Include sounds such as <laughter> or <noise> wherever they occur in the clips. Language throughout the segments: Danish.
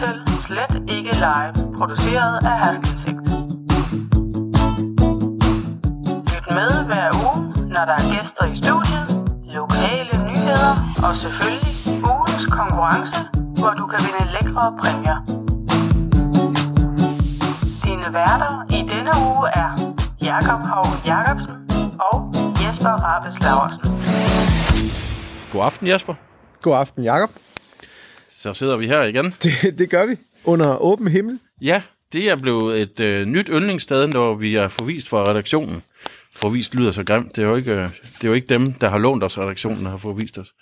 til Slet Ikke Live, produceret af Haskinsigt. Lyt med hver uge, når der er gæster i studiet, lokale nyheder og selvfølgelig ugens konkurrence, hvor du kan vinde lækre præmier. Dine værter i denne uge er Jakob Hov Jacobsen og Jesper Rabes Laversen. God aften, Jesper. God aften, Jakob. Så sidder vi her igen. Det, det gør vi. Under åben himmel. Ja, det er blevet et øh, nyt yndlingssted, når vi er forvist fra redaktionen. Forvist lyder så grimt. Det er jo ikke, øh, det er jo ikke dem, der har lånt os redaktionen, der har forvist os.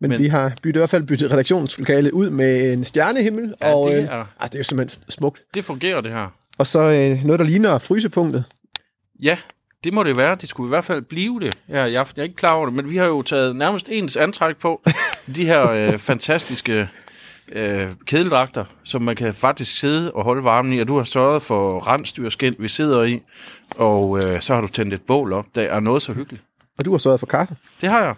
Men, Men- vi har byttet, i hvert fald byttet redaktionslokale ud med en stjernehimmel. Ja, og, det øh, er- ah, det er jo simpelthen smukt. Det fungerer, det her. Og så øh, noget, der ligner frysepunktet. Ja, det må det være. Det skulle i hvert fald blive det her i aften. Jeg er ikke klar over det, men vi har jo taget nærmest ens antræk på. <laughs> De her øh, fantastiske øh, kedeldragter, som man kan faktisk sidde og holde varmen i. Og du har sørget for rensdyrskin, vi sidder i. Og øh, så har du tændt et bål op. Der er noget så hyggeligt. Og du har sørget for kaffe. Det har jeg.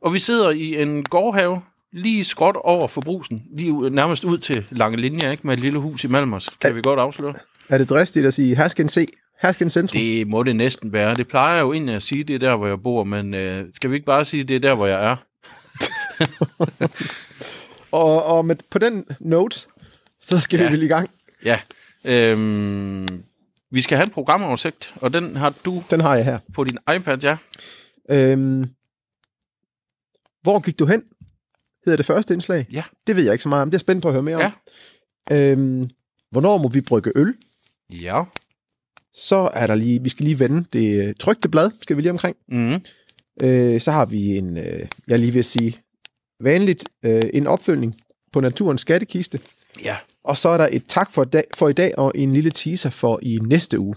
Og vi sidder i en gårdhave, lige skråt over for brusen. Lige nærmest ud til lange linjer, ikke? Med et lille hus imellem os. Kan vi godt afsløre? Er det dristigt at sige Hersken C? Hersken Centrum? Det må det næsten være. Det plejer jo egentlig at sige, det er der, hvor jeg bor, men øh, skal vi ikke bare sige, det er der, hvor jeg er? <laughs> Og, og med, på den note, så skal ja. Vi vel i gang. Ja. Øhm, vi skal have en programoversigt, og den har du Den har jeg her. på din iPad, ja. Øhm, hvor gik du hen? Hedder det første indslag? Ja. Det ved jeg ikke så meget om. Det er spændt på at høre mere Ja. om. Øhm, hvornår må vi brygge øl? Ja. Så er der lige, vi skal lige vende det trygte blad, skal vi lige omkring. Mm. Øh, så har vi en, øh, jeg lige vil sige, vanligt øh, en opfølgning på naturens skattekiste. Ja. Og så er der et tak for, dag, for i dag, og en lille teaser for i næste uge.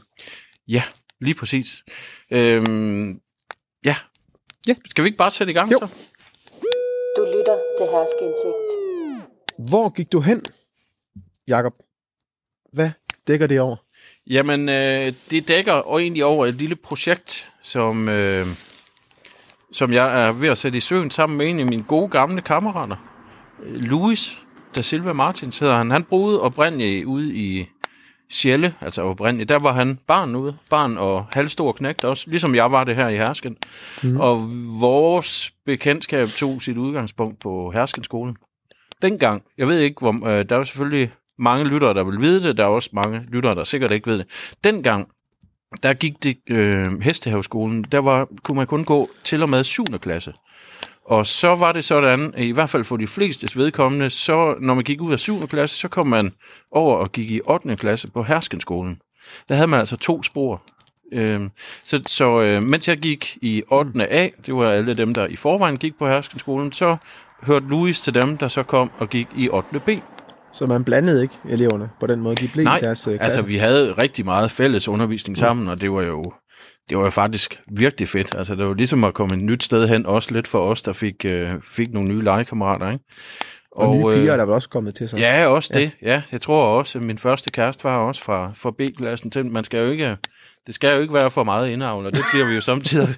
Ja, lige præcis. Øhm, ja. Ja. Skal vi ikke bare sætte i gang Jo. så? Du lytter til Herskindsigt. Hvor gik du hen, Jakob? Hvad dækker det over? Jamen, øh, det dækker og egentlig over et lille projekt, som, øh, som jeg er ved at sætte i søen sammen med en af mine gode gamle kammerater. Louis da Silva Martins hedder han. Han boede oprindeligt ude i Sjælle, altså oprindeligt. Der var han barn ude. Barn og halvstor knægt også, ligesom jeg var det her i Hersken. Mm. Og vores bekendtskab tog sit udgangspunkt på Herskenskolen. Dengang, jeg ved ikke, hvor, øh, der var selvfølgelig mange lyttere, der vil vide det. Der er også mange lyttere, der sikkert ikke ved det. Dengang, der gik det øh, Hestehavskolen, der var, kunne man kun gå til og med 7. klasse. Og så var det sådan, i hvert fald for de flestes vedkommende, så når man gik ud af 7. klasse, så kom man over og gik i 8. klasse på Herskenskolen. Der havde man altså to spor. Øh, så så øh, mens jeg gik i 8. A, det var alle dem, der i forvejen gik på Herskenskolen, så hørte Louis til dem, der så kom og gik i 8. B. Så man blandede ikke eleverne på den måde. De blev Nej, i deres øh, klasse. altså vi havde rigtig meget fælles undervisning sammen, og det var jo det var jo faktisk virkelig fedt. Altså det var ligesom at komme et nyt sted hen, også lidt for os, der fik, øh, fik nogle nye legekammerater, ikke? og, nye piger øh, er der vel også kommet til sig. Ja, også det. Ja, jeg tror også, at min første kæreste var også fra, fra B-klassen til. Man skal jo ikke, det skal jo ikke være for meget indavl, og det bliver vi jo samtidig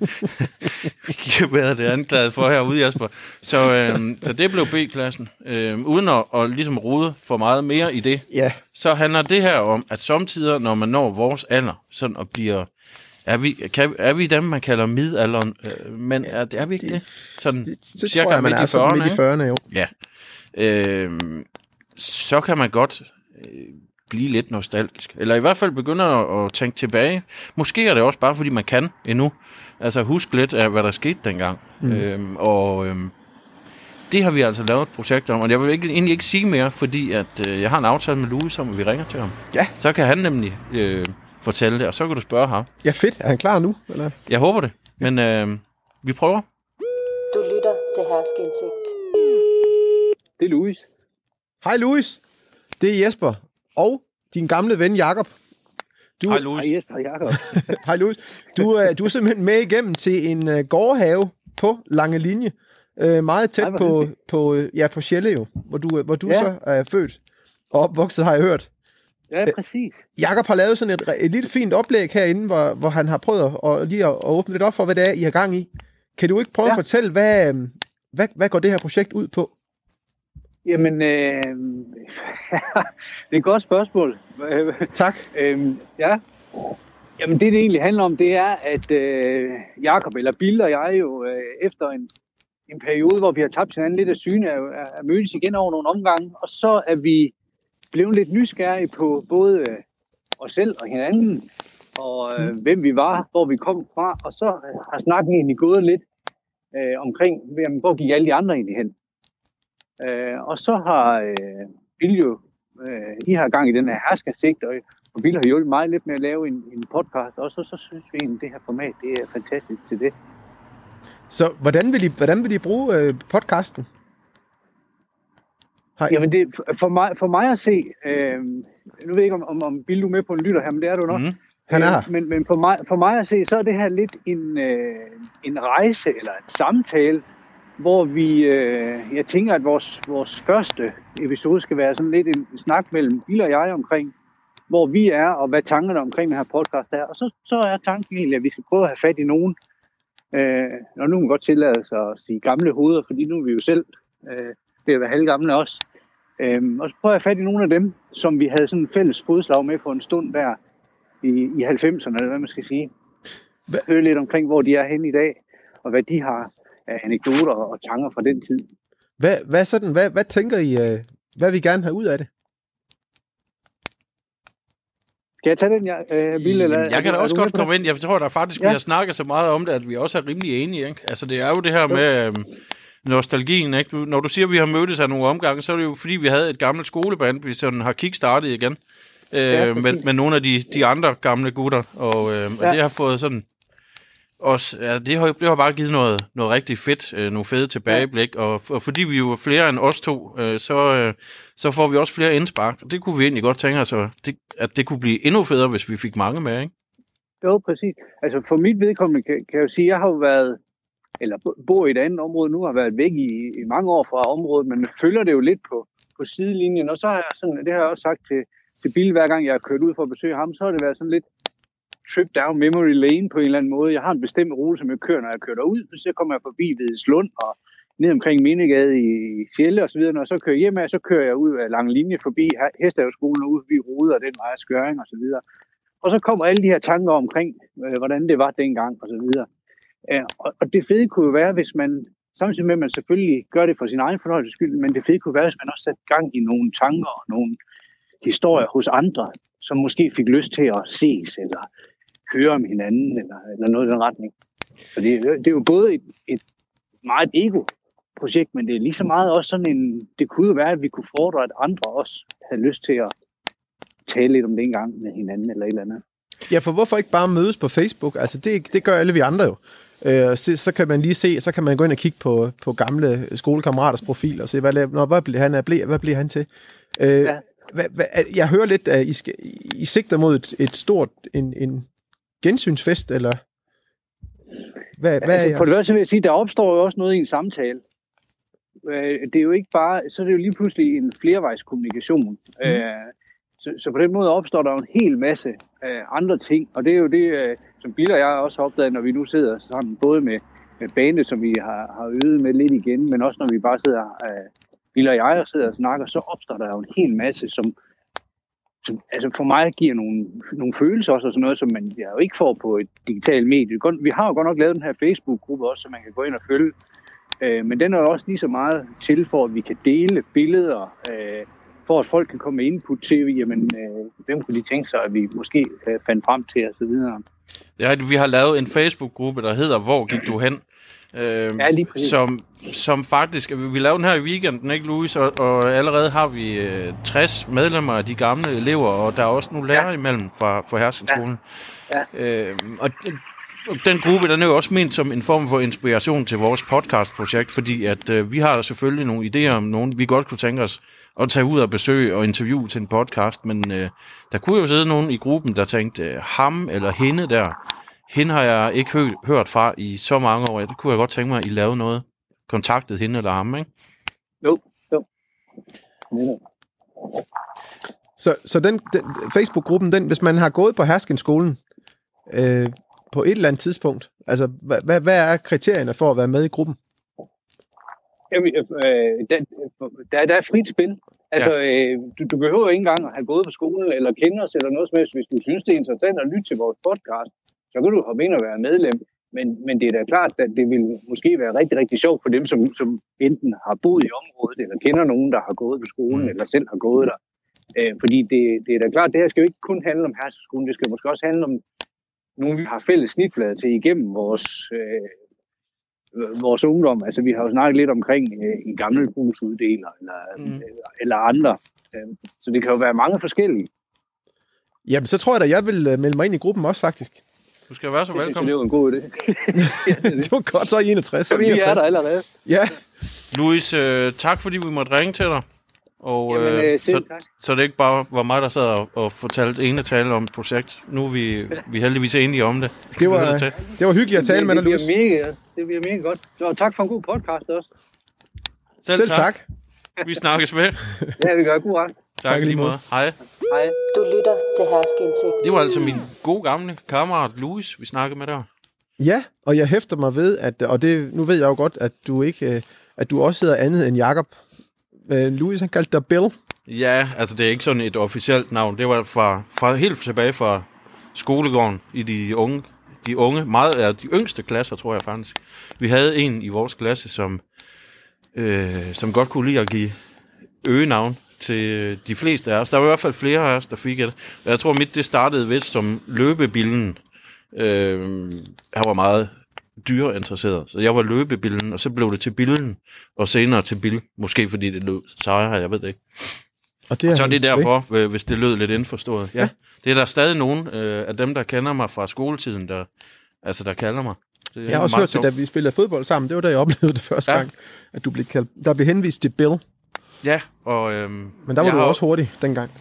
<laughs> været det anklaget for herude, Jasper. Så, øh, så det blev B-klassen. Øh, uden at, at ligesom rode for meget mere i det, ja. så handler det her om, at samtidig, når man når vores alder, sådan og bliver... Er vi, kan, er vi dem, man kalder midalderen? Øh, men er, er vi ikke det? Sådan Det, det cirka tror jeg, man midt er i sådan 40'erne, midt i ikke? 40'erne, jo. Ja. Øh, så kan man godt øh, blive lidt nostalgisk. Eller i hvert fald begynde at, at tænke tilbage. Måske er det også bare, fordi man kan endnu. Altså husk lidt af, hvad der skete dengang. Mm. Øhm, og øhm, det har vi altså lavet et projekt om, og jeg vil ikke, egentlig ikke sige mere, fordi at, øh, jeg har en aftale med Louis om, at vi ringer til ham. Ja. Så kan han nemlig øh, fortælle det, og så kan du spørge ham. Ja, fedt. Er han klar nu? Eller? Jeg håber det, men øh, vi prøver. Du lytter til Herskindsigt. Det er Louis. Hej Louis. Det er Jesper. Og din gamle ven Jakob. Du, Hej Louis. Hej Jesper og Jacob. <laughs> Hej Louis. Du, er- du er simpelthen med igennem til en uh, gårdhave på Lange Linje. Uh, meget tæt Ej, hvor på, på, øh, ja, på Sjælle jo, hvor du, hvor du Ja. så er født og opvokset, har jeg hørt. Ja, præcis. Jakob har lavet sådan et, et lille fint oplæg herinde, hvor, hvor han har prøvet at, at lige at, at åbne lidt op for, hvad det er, I har gang i. Kan du ikke prøve ja. At fortælle, hvad, øhm, hvad, hvad går det her projekt ud på? Jamen, øh, <laughs> det er et godt spørgsmål. Tak. Øhm, ja. Jamen det, det egentlig handler om, det er, at øh, Jakob eller Bill og jeg jo øh, efter en, en periode, hvor vi har tabt hinanden lidt af syne, er, er, er mødtes igen over nogle omgange, og så er vi blevet lidt nysgerrige på både øh, os selv og hinanden, og øh, hvem vi var, hvor vi kom fra, og så øh, har snakken egentlig gået lidt øh, omkring, jamen, hvor gik alle de andre egentlig hen. Øh, og så har øh, Bill jo, øh, I har gang i den her herskersigt, og, og Bill har hjulpet mig lidt med at lave en, en podcast, og så, så synes vi egentlig, det her format, det er fantastisk til det. Så hvordan vil I, hvordan vil I bruge øh, podcasten? Hej. Jamen det, for, mig, for mig at se, øh, nu ved jeg ikke, om, om, om Bill du er med på en lytter her, men det er du nok. Mhm. Han er. Øh, Men, men for, mig, for mig at se, så er det her lidt en, øh, en rejse eller en samtale, hvor vi, øh, jeg tænker, at vores, vores første episode skal være sådan lidt en snak mellem Bill og jeg omkring, hvor vi er, og hvad tankerne omkring den her podcast er. Og så, så er tanken egentlig, at vi skal prøve at have fat i nogen, øh, og nu kan man godt tillade sig at sige gamle hoveder, fordi nu er vi jo selv øh, det at være halvgamle også. Øh, og så prøver jeg fat i nogle af dem, som vi havde sådan en fælles fodslag med for en stund der i, i 90'erne, eller hvad man skal sige. Høre lidt omkring, hvor de er henne i dag, og hvad de har af anekdoter og tanker fra den tid. Hvad, hvad, sådan, hvad, hvad tænker I, øh, hvad vil I gerne have ud af det? Skal jeg tage den, jeg, øh, Bill, eller, jeg kan da også godt komme ind. Jeg tror da faktisk, vi Ja. har snakket så meget om det, at vi også er rimelig enige. Ikke? Altså, det er jo det her med øhm, nostalgien. Ikke? Du- Når du siger, at vi har mødtes af nogle omgange, så er det jo fordi, vi havde et gammelt skoleband, vi sådan har kickstartet igen. Øh, Ja, med, med nogle af de, de andre gamle gutter. Og, øh, og Ja. det har fået sådan... Også, ja, det, har, det har bare givet noget, noget rigtig fedt, øh, nogle fede tilbageblik, ja. og, og fordi vi jo er flere end os to, øh, så, øh, så får vi også flere indspark, og det kunne vi egentlig godt tænke os, at det, at det kunne blive endnu federe, hvis vi fik mange med, ikke? Jo, præcis. Altså for mit vedkommende kan, kan jeg jo sige, at jeg har jo været, eller bo- bor i et andet område nu, har været væk i, i mange år fra området, men følger det jo lidt på, på sidelinjen. Og så har jeg sådan, det har jeg også sagt til, til Bill, hver gang jeg har kørt ud for at besøge ham, så har det været sådan lidt trip down memory lane på en eller anden måde. Jeg har en bestemt rute, som jeg kører, når jeg kører derud, så kommer jeg forbi Hvideslund og ned omkring Mindegade i Sjælle og så videre. Når jeg så kører hjem af, så kører jeg ud af lang linje forbi Hestehavsskolen og ud forbi Rode og den vej af Skøring og så videre. Og så kommer alle de her tanker omkring, øh, hvordan det var dengang og så videre. Øh, og, og det fede kunne jo være, hvis man, samtidig med at man selvfølgelig gør det for sin egen fornøjelses skyld, men det fede kunne være, hvis man også satte gang i nogle tanker og nogle historier hos andre, som måske fik lyst til at ses eller høre om hinanden eller, eller noget i den retning. Så det, det er jo både et, et meget ego-projekt, men det er lige så meget også sådan en, det kunne jo være, at vi kunne fordre, at andre også havde lyst til at tale lidt om det engang med hinanden eller et eller andet. Ja, for hvorfor ikke bare mødes på Facebook? Altså, det, det gør alle vi andre jo. Øh, så, så kan man lige se, så kan man gå ind og kigge på, på gamle skolekammeraters profil og se, hvad, nå, hvad, bliver han, ble, hvad bliver han til? Øh, Ja. hvad, hvad, jeg hører lidt, at I, skal, I sigter mod et, et stort, en, en gensynsfest, eller hvad, hvad er altså, for det første vil jeg sige, der opstår jo også noget i en samtale. Øh, Det er jo ikke bare, så er det jo lige pludselig en flervejskommunikation. Mm. Så, så på den måde opstår der jo en hel masse øh, andre ting, og det er jo det, øh, som Bill og jeg også har opdaget, når vi nu sidder sammen, både med, med bandet, som vi har, har øvet med lidt igen, men også når vi bare sidder, øh, Bill og jeg, og sidder og snakker, så opstår der jo en hel masse, som, som altså for mig giver nogle, nogle følelser også, og sådan noget, som man jeg jo ikke får på et digitalt medie. Vi har jo godt nok lavet den her Facebook-gruppe også, så man kan gå ind og følge. Øh, men den er jo også lige så meget til for, at vi kan dele billeder, øh, for at folk kan komme med input til, jamen, øh, hvem kunne de tænke sig, at vi måske øh, fandt frem til, og så videre. Ja, vi har lavet en Facebook-gruppe, der hedder Hvor gik du hen? Øh, Ja, lige præcis. som, som faktisk, vi lavede den her i weekenden, ikke Louis? Og, og allerede har vi øh, 60 medlemmer af de gamle elever, og der er også nogle lærere ja. imellem fra, fra Herskenskolen. Ja. Øh, og den- og den gruppe, den er jo også ment som en form for inspiration til vores podcastprojekt, fordi at øh, vi har selvfølgelig nogle idéer om nogen, vi godt kunne tænke os at tage ud og besøge og interviewe til en podcast, men øh, der kunne jo sidde nogen i gruppen, der tænkte, øh, ham eller hende der, hende har jeg ikke hø- hørt fra i så mange år. Det kunne jeg godt tænke mig, at I lavede noget. Kontaktet hende eller ham, ikke? Jo, jo. Så, så den, den Facebook-gruppen, den, hvis man har gået på Herskenskolen øh, på et eller andet tidspunkt, altså hvad, hvad, hvad er kriterierne for at være med i gruppen? Jamen, øh, der, der, der er frit spil. Altså, ja. øh, du, du behøver ikke engang at have gået på skolen eller kende os eller noget som helst. Hvis du synes, det er interessant at lytte til vores podcast, så kan du hoppe ind og være medlem. Men, men det er da klart, at det vil måske være rigtig, rigtig sjovt for dem, som, som enten har boet i området, eller kender nogen, der har gået på skolen, mm. eller selv har gået der. Øh, fordi det, det er da klart, det her skal jo ikke kun handle om herseskolen, det skal måske også handle om nogen, vi har fælles snitflade til igennem vores, øh, vores ungdom. Altså, vi har jo snakket lidt omkring øh, en gammel brugsuddeler, eller, mm. eller, eller andre. Øh, så det kan jo være mange forskellige. Jamen, så tror jeg da, jeg vil øh, melde mig ind i gruppen også, faktisk. Du skal være så velkommen. Det er jo en god idé. <laughs> det var godt, så er I 61. Så er vi vi er 61. der allerede. Ja, Louis, øh, tak fordi vi måtte ringe til dig. Og, Jamen, øh, øh, selv så, tak. så det ikke bare var mig, der sad og, og fortalte ene tale om et projekt. Nu er vi, vi er heldigvis enige om det. det var, det var hyggeligt at tale med dig, det, Louis. bliver mega, det bliver mega godt. Så tak for en god podcast også. Selv, Selv tak. Vi snakkes ved. <laughs> Ja, vi gør god ret. Tak, tak lige måde. måde. Hej. Hej. Du lytter til Herskeindsigt. Det var altså min gode gamle kammerat Louis, vi snakkede med der. Ja, og jeg hæfter mig ved, at, og det, nu ved jeg jo godt, at du ikke, øh, at du også hedder andet end Jakob. Øh, Louis, han kaldte dig Bill. Ja, altså det er ikke sådan et officielt navn. Det var fra, fra helt tilbage fra skolegården i de unge, de unge, meget af de yngste klasser, tror jeg faktisk. Vi havde en i vores klasse, som, øh, som godt kunne lide at give øgenavn til de fleste af os. Der var i hvert fald flere af os, der fik det. Jeg tror, mit det startede vist som løbebillen. Øh, han var meget dyreinteresseret, så jeg var løbebillen, og så blev det til billen, og senere til bill. Måske fordi det lød sejre, jeg ved det ikke. Og det Så er det derfor, øh, hvis det lød lidt indforstået. Ja. ja. Det er der stadig nogen øh, af dem, der kender mig fra skoletiden, der, altså, der kalder mig. Det er Jeg har også hørt det, da vi spillede fodbold sammen. Det var da jeg oplevede det første Ja. gang, at du blev kaldt. Der blev henvist til Bill, Ja, og... Øhm, men der var du har- også hurtig dengang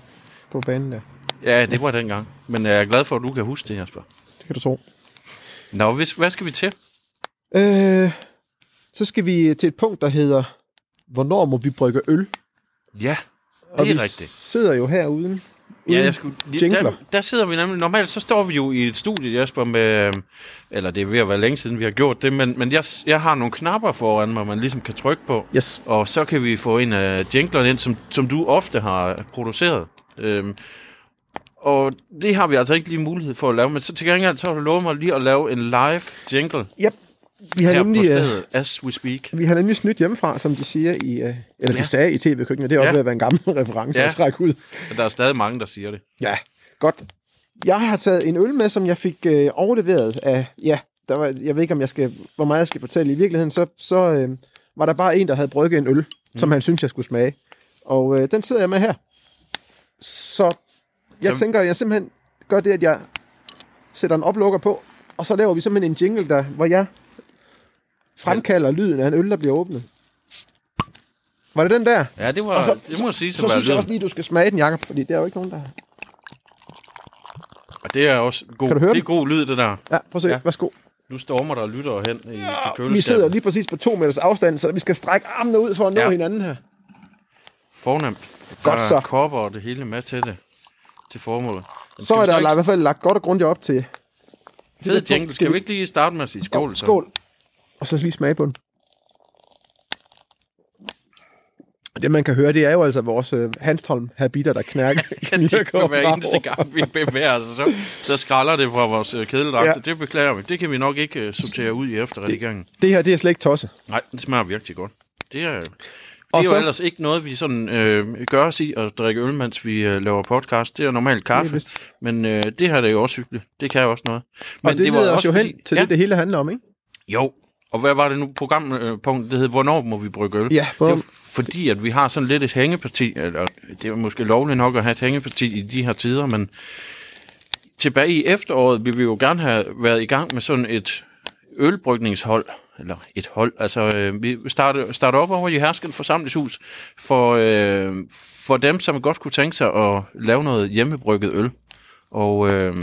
på banen der. Ja, det var dengang. Men jeg er glad for, at du kan huske det, Jasper. Det kan du tro. Nå, hvis, hvad skal vi til? Øh, så skal vi til et punkt, der hedder, hvornår må vi brygge øl? Ja, og det vi er rigtigt. sidder jo herude. uden Ja, jeg skulle, jingler. der, der sidder vi nemlig, normalt så står vi jo i et studie, Jasper, med, eller det er ved at være længe siden, vi har gjort det, men, men jeg, jeg har nogle knapper foran mig, man ligesom kan trykke på, Yes. og så kan vi få en af jinglerne ind, som, som du ofte har produceret. Øhm, og det har vi altså ikke lige mulighed for at lave, men så til gengæld så har du lovet mig lige at lave en live jingle Yep. Vi har her på nemlig, øh, stedet, as we speak. vi har nemlig snydt hjemmefra, som de siger i, øh, eller Ja. de sagde i tv-køkkenet. Det er også Ja. ved at være en gammel <laughs> reference Ja. at trække ud. Og der er stadig mange, der siger det. Ja, godt. Jeg har taget en øl med, som jeg fik øh, overleveret af, ja, der var, jeg ved ikke, om jeg skal, hvor meget jeg skal fortælle. I virkeligheden, så, så øh, var der bare en, der havde brygget en øl, mm. som han synes jeg skulle smage. Og øh, den sidder jeg med her. Så jeg Så- tænker, jeg simpelthen gør det, at jeg sætter en oplukker på, og så laver vi simpelthen en jingle, der, hvor jeg fremkalder lyden af en øl, der bliver åbnet. Var det den der? Ja, det, var, Og så- det må sige Så at være synes jeg lyden. også lige, du skal smage den, Jacob, fordi det er jo ikke nogen, der... Og det er også god, Kan du høre det er den? god lyd, det der. Ja, prøv at se. Ja. Værsgo. Nu stormer der og lytter hen i, ja, til køleskabet. Vi sidder lige præcis på to meters afstand, så vi skal strække armene ud for at nå Ja. hinanden her. Fornemt. Godt så. er kopper og det hele med til det. Til formålet. Men Så er der i ikke hvert fald lagt godt og grundigt op til... Fed det jingle. Skal vi ikke lige starte med at sige skål? Jo, så? Og så lige smage på den. Det man kan høre, det er jo altså vores øh, Hanstholm-habiter, der knærker. <laughs> Det knirker kan hver eneste gang, vi bevæger os, så, så skralder det fra vores øh. Ja. Det beklager vi. Det kan vi nok ikke uh, sortere ud i efterredigeringen. Det her, det er slet ikke tosse. Nej, det smager virkelig godt. Det er, det Og er jo så- ellers ikke noget, vi sådan øh, gør os i at drikke øl, mens vi øh, laver podcast. Det er normalt Det er kaffe. Men øh, det her det er jo også hyggeligt. Det kan jo også noget. Men og det, det var også jo hen fordi- til ja, det, det hele handler om, ikke? Jo. Og hvad var det nu programpunkt? Det hed, hvornår må vi brygge øl? Ja, Det hvornår- er fordi, at vi har sådan lidt et hængeparti, eller det er måske lovligt nok at have et hængeparti i de her tider, men tilbage i efteråret ville vi jo gerne have været i gang med sådan et ølbrygningshold, eller et hold, altså øh, vi startede, startede op over i Hersken forsamlingshus for, øh, for dem, som godt kunne tænke sig at lave noget hjemmebrygget øl. Og øh,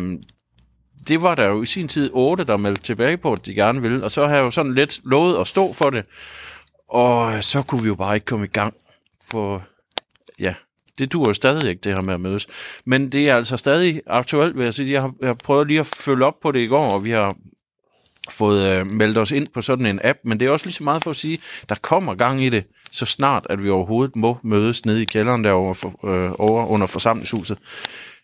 det var der jo i sin tid otte, der meldte tilbage på, at de gerne ville, og så har jeg jo sådan lidt lovet at stå for det, og så kunne vi jo bare ikke komme i gang, for ja, det duer jo stadig ikke, det her med at mødes. Men det er altså stadig aktuelt, vil jeg sige. Jeg har, jeg har prøvet lige at følge op på det i går, og vi har fået øh, meldt os ind på sådan en app, men det er også lige så meget for at sige, der kommer gang i det, så snart at vi overhovedet må mødes nede i kælderen derovre for, øh, over under forsamlingshuset.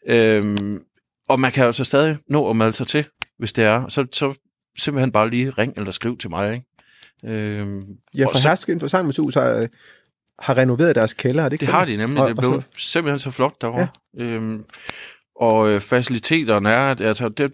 Øhm, og man kan altså stadig nå at melde sig til, hvis det er. Så, så simpelthen bare lige ring eller skriv til mig. Ikke? Øhm, Ja, og for Hersken Forsamlingshus har, øh, har renoveret deres kælder, er det ikke Det sådan? har de nemlig. Og- det og blev så- simpelthen så flot derovre. Ja. Øhm, og øh, faciliteterne er, at altså, det,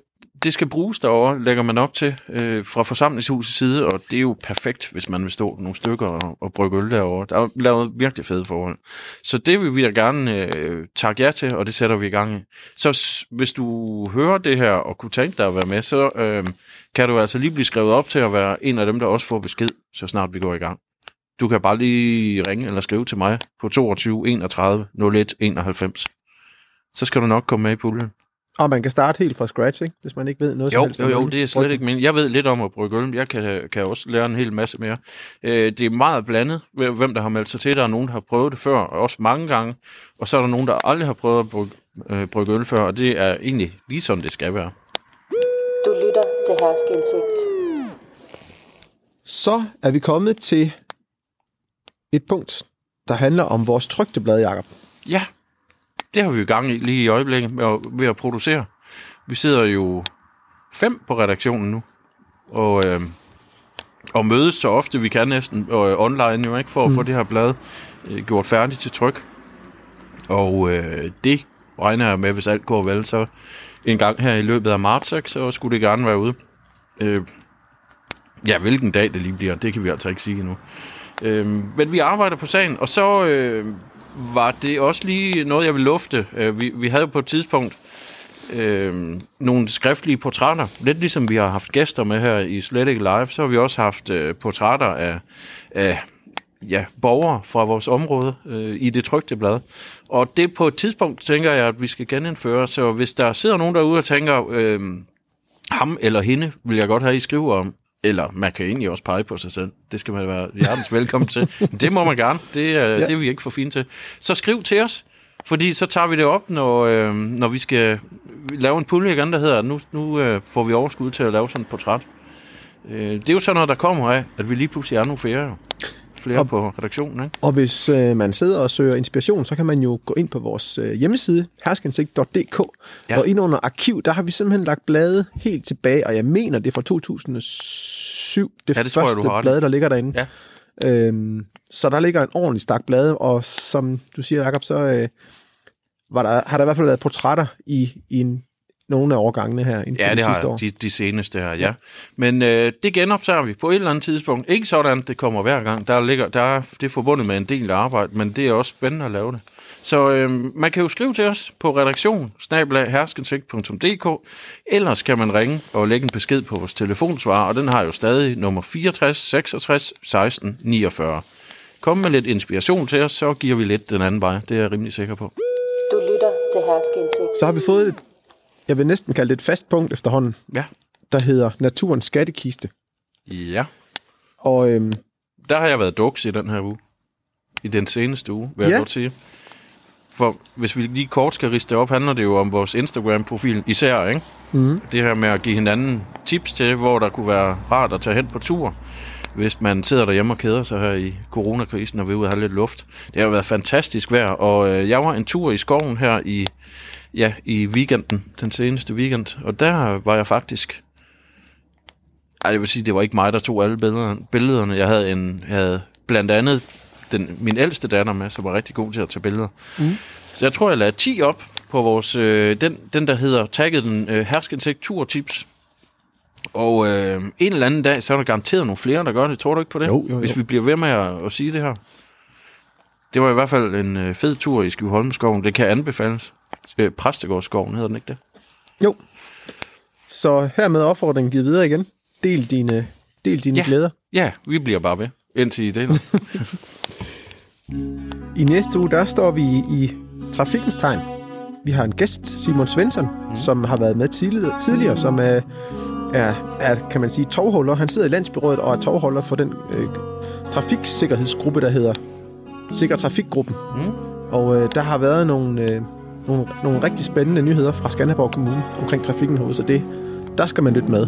det skal bruges derovre, lægger man op til øh, fra forsamlingshusets side, og det er jo perfekt, hvis man vil stå nogle stykker og, og brygge øl derovre. Der er lavet virkelig fede forhold. Så det vil vi da gerne øh, takke jer til, og det sætter vi i gang i. Så hvis du hører det her og kunne tænke dig at være med, så øh, kan du altså lige blive skrevet op til at være en af dem, der også får besked, så snart vi går i gang. Du kan bare lige ringe eller skrive til mig på 22 31 01 91. Så skal du nok komme med i puljen. Og man kan starte helt fra scratch, ikke? hvis man ikke ved noget som Jo, helst. jo, jo, det er slet ikke min. Jeg ved lidt om at brygge øl. Jeg kan, kan også lære en hel masse mere. Øh, det er meget blandet, hvem der har meldt sig til. Der er nogen, der har prøvet det før, og også mange gange. Og så er der nogen, der aldrig har prøvet at brygge, øh, brygge øl før, og det er egentlig lige sådan, det skal være. Du lytter til Herskindsigt. Så er vi kommet til et punkt, der handler om vores trygte blad, Jacob. Ja, det har vi i gang i lige i øjeblikket med at, ved at producere. Vi sidder jo fem på redaktionen nu, og, øh, og mødes så ofte vi kan næsten øh, online jo ikke for at mm. få det her blad øh, gjort færdigt til tryk. Og øh, det regner jeg med, hvis alt går vel, så en gang her i løbet af marts, ikke, så skulle det gerne være ude. Øh, ja, hvilken dag det lige bliver, det kan vi altså ikke sige endnu. Øh, men vi arbejder på sagen, og så øh, var det også lige noget, jeg vil lufte. Øh, vi, vi havde jo på et tidspunkt øh, nogle skriftlige portrætter. Lidt ligesom vi har haft gæster med her i Slet ikke Live, så har vi også haft øh, portrætter af, af ja, borgere fra vores område øh, i det trygte blad. Og det på et tidspunkt tænker jeg, at vi skal genindføre. Så hvis der sidder nogen derude og tænker, øh, ham eller hende vil jeg godt have, I skriver om, eller man kan egentlig også pege på sig selv. Det skal man være hjertens velkommen til. Det må man gerne. Det, er, ja. det er vi ikke for fint til. Så skriv til os, fordi så tager vi det op, når, øh, når vi skal lave en pulje igen, der hedder, nu, nu øh, får vi overskud til at lave sådan et portræt. Øh, det er jo sådan noget, der kommer af, at vi lige pludselig er nogle jo. Flere Og- på redaktionen. Ikke? Og hvis øh, man sidder og søger inspiration, så kan man jo gå ind på vores øh, hjemmeside, herskindsigt.dk, Ja. og ind under arkiv, der har vi simpelthen lagt blade helt tilbage, og jeg mener, det er fra 2007, det, Ja, det jeg, første du har ret i. blad, der ligger derinde. Ja. Øhm, så der ligger en ordentlig stak blade, og som du siger, Jacob, så øh, var der, har der i hvert fald været portrætter i, i en, nogle af årgangene her inden for Ja, de det har sidste år. jeg. De, de seneste her, ja. Men øh, det genoptager vi på et eller andet tidspunkt. Ikke sådan, det kommer hver gang. Der, ligger, der er, det er forbundet med en del arbejde, men det er også spændende at lave det. Så øh, man kan jo skrive til os på redaktion Ellers kan man ringe og lægge en besked på vores telefonsvar, og den har jo stadig nummer 64 66 16 49. Kom med lidt inspiration til os, så giver vi lidt den anden vej. Det er jeg rimelig sikker på. Du lytter til Herskindsigt. Så har vi fået et, jeg vil næsten kalde det et fast punkt efterhånden, Ja. der hedder Naturens Skattekiste. Ja. Og øhm, Der har jeg været duks i den her uge. I den seneste uge, vil jeg Ja. godt sige. For hvis vi lige kort skal riste op, handler det jo om vores Instagram-profil især, ikke? mm, Det her med at give hinanden tips til, hvor der kunne være rart at tage hen på tur, hvis man sidder derhjemme og keder sig her i coronakrisen og vil ud og have lidt luft. Det har været fantastisk vejr, og øh, jeg var en tur i skoven her i, ja, i weekenden, den seneste weekend, og der var jeg faktisk... Ej, jeg vil sige, det var ikke mig, der tog alle billederne. Jeg havde, en, jeg havde blandt andet den, min ældste datter med, som var rigtig god til at tage billeder. Mm. Så jeg tror, jeg lagde 10 op på vores, øh, den, den der hedder, tagget den øh, Herskindsigt Turtips. Og øh, en eller anden dag, så er der garanteret nogle flere, der gør det. Tror du ikke på det? Jo, jo, jo. Hvis vi bliver ved med at, at sige det her. Det var i hvert fald en øh, fed tur i Skivholmskoven. Det kan anbefales. Øh, Præstegårdsskoven hedder den ikke det? jo. Så hermed er opfordringen givet videre igen. Del dine, del dine Ja. glæder. Ja, vi bliver bare ved, indtil I deler. <laughs> I næste uge, der står vi i, i trafikkens tegn. Vi har en gæst, Simon Svensson, mm. som har været med tidligere, tidligere som er, er, er, kan man sige, tovholder. Han sidder i landsbyrådet og er tovholder for den øh, trafiksikkerhedsgruppe, der hedder Sikker Trafikgruppen. Mm. Og øh, der har været nogle, øh, nogle, nogle rigtig spændende nyheder fra Skanderborg Kommune omkring trafikken herude, så det, der skal man lytte med.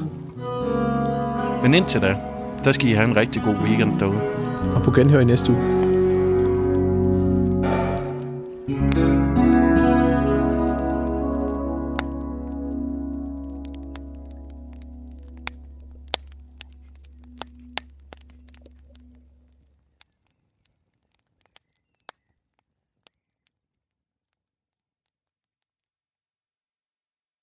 Men indtil da, der skal I have en rigtig god weekend derude. Og på genhør i næste uge.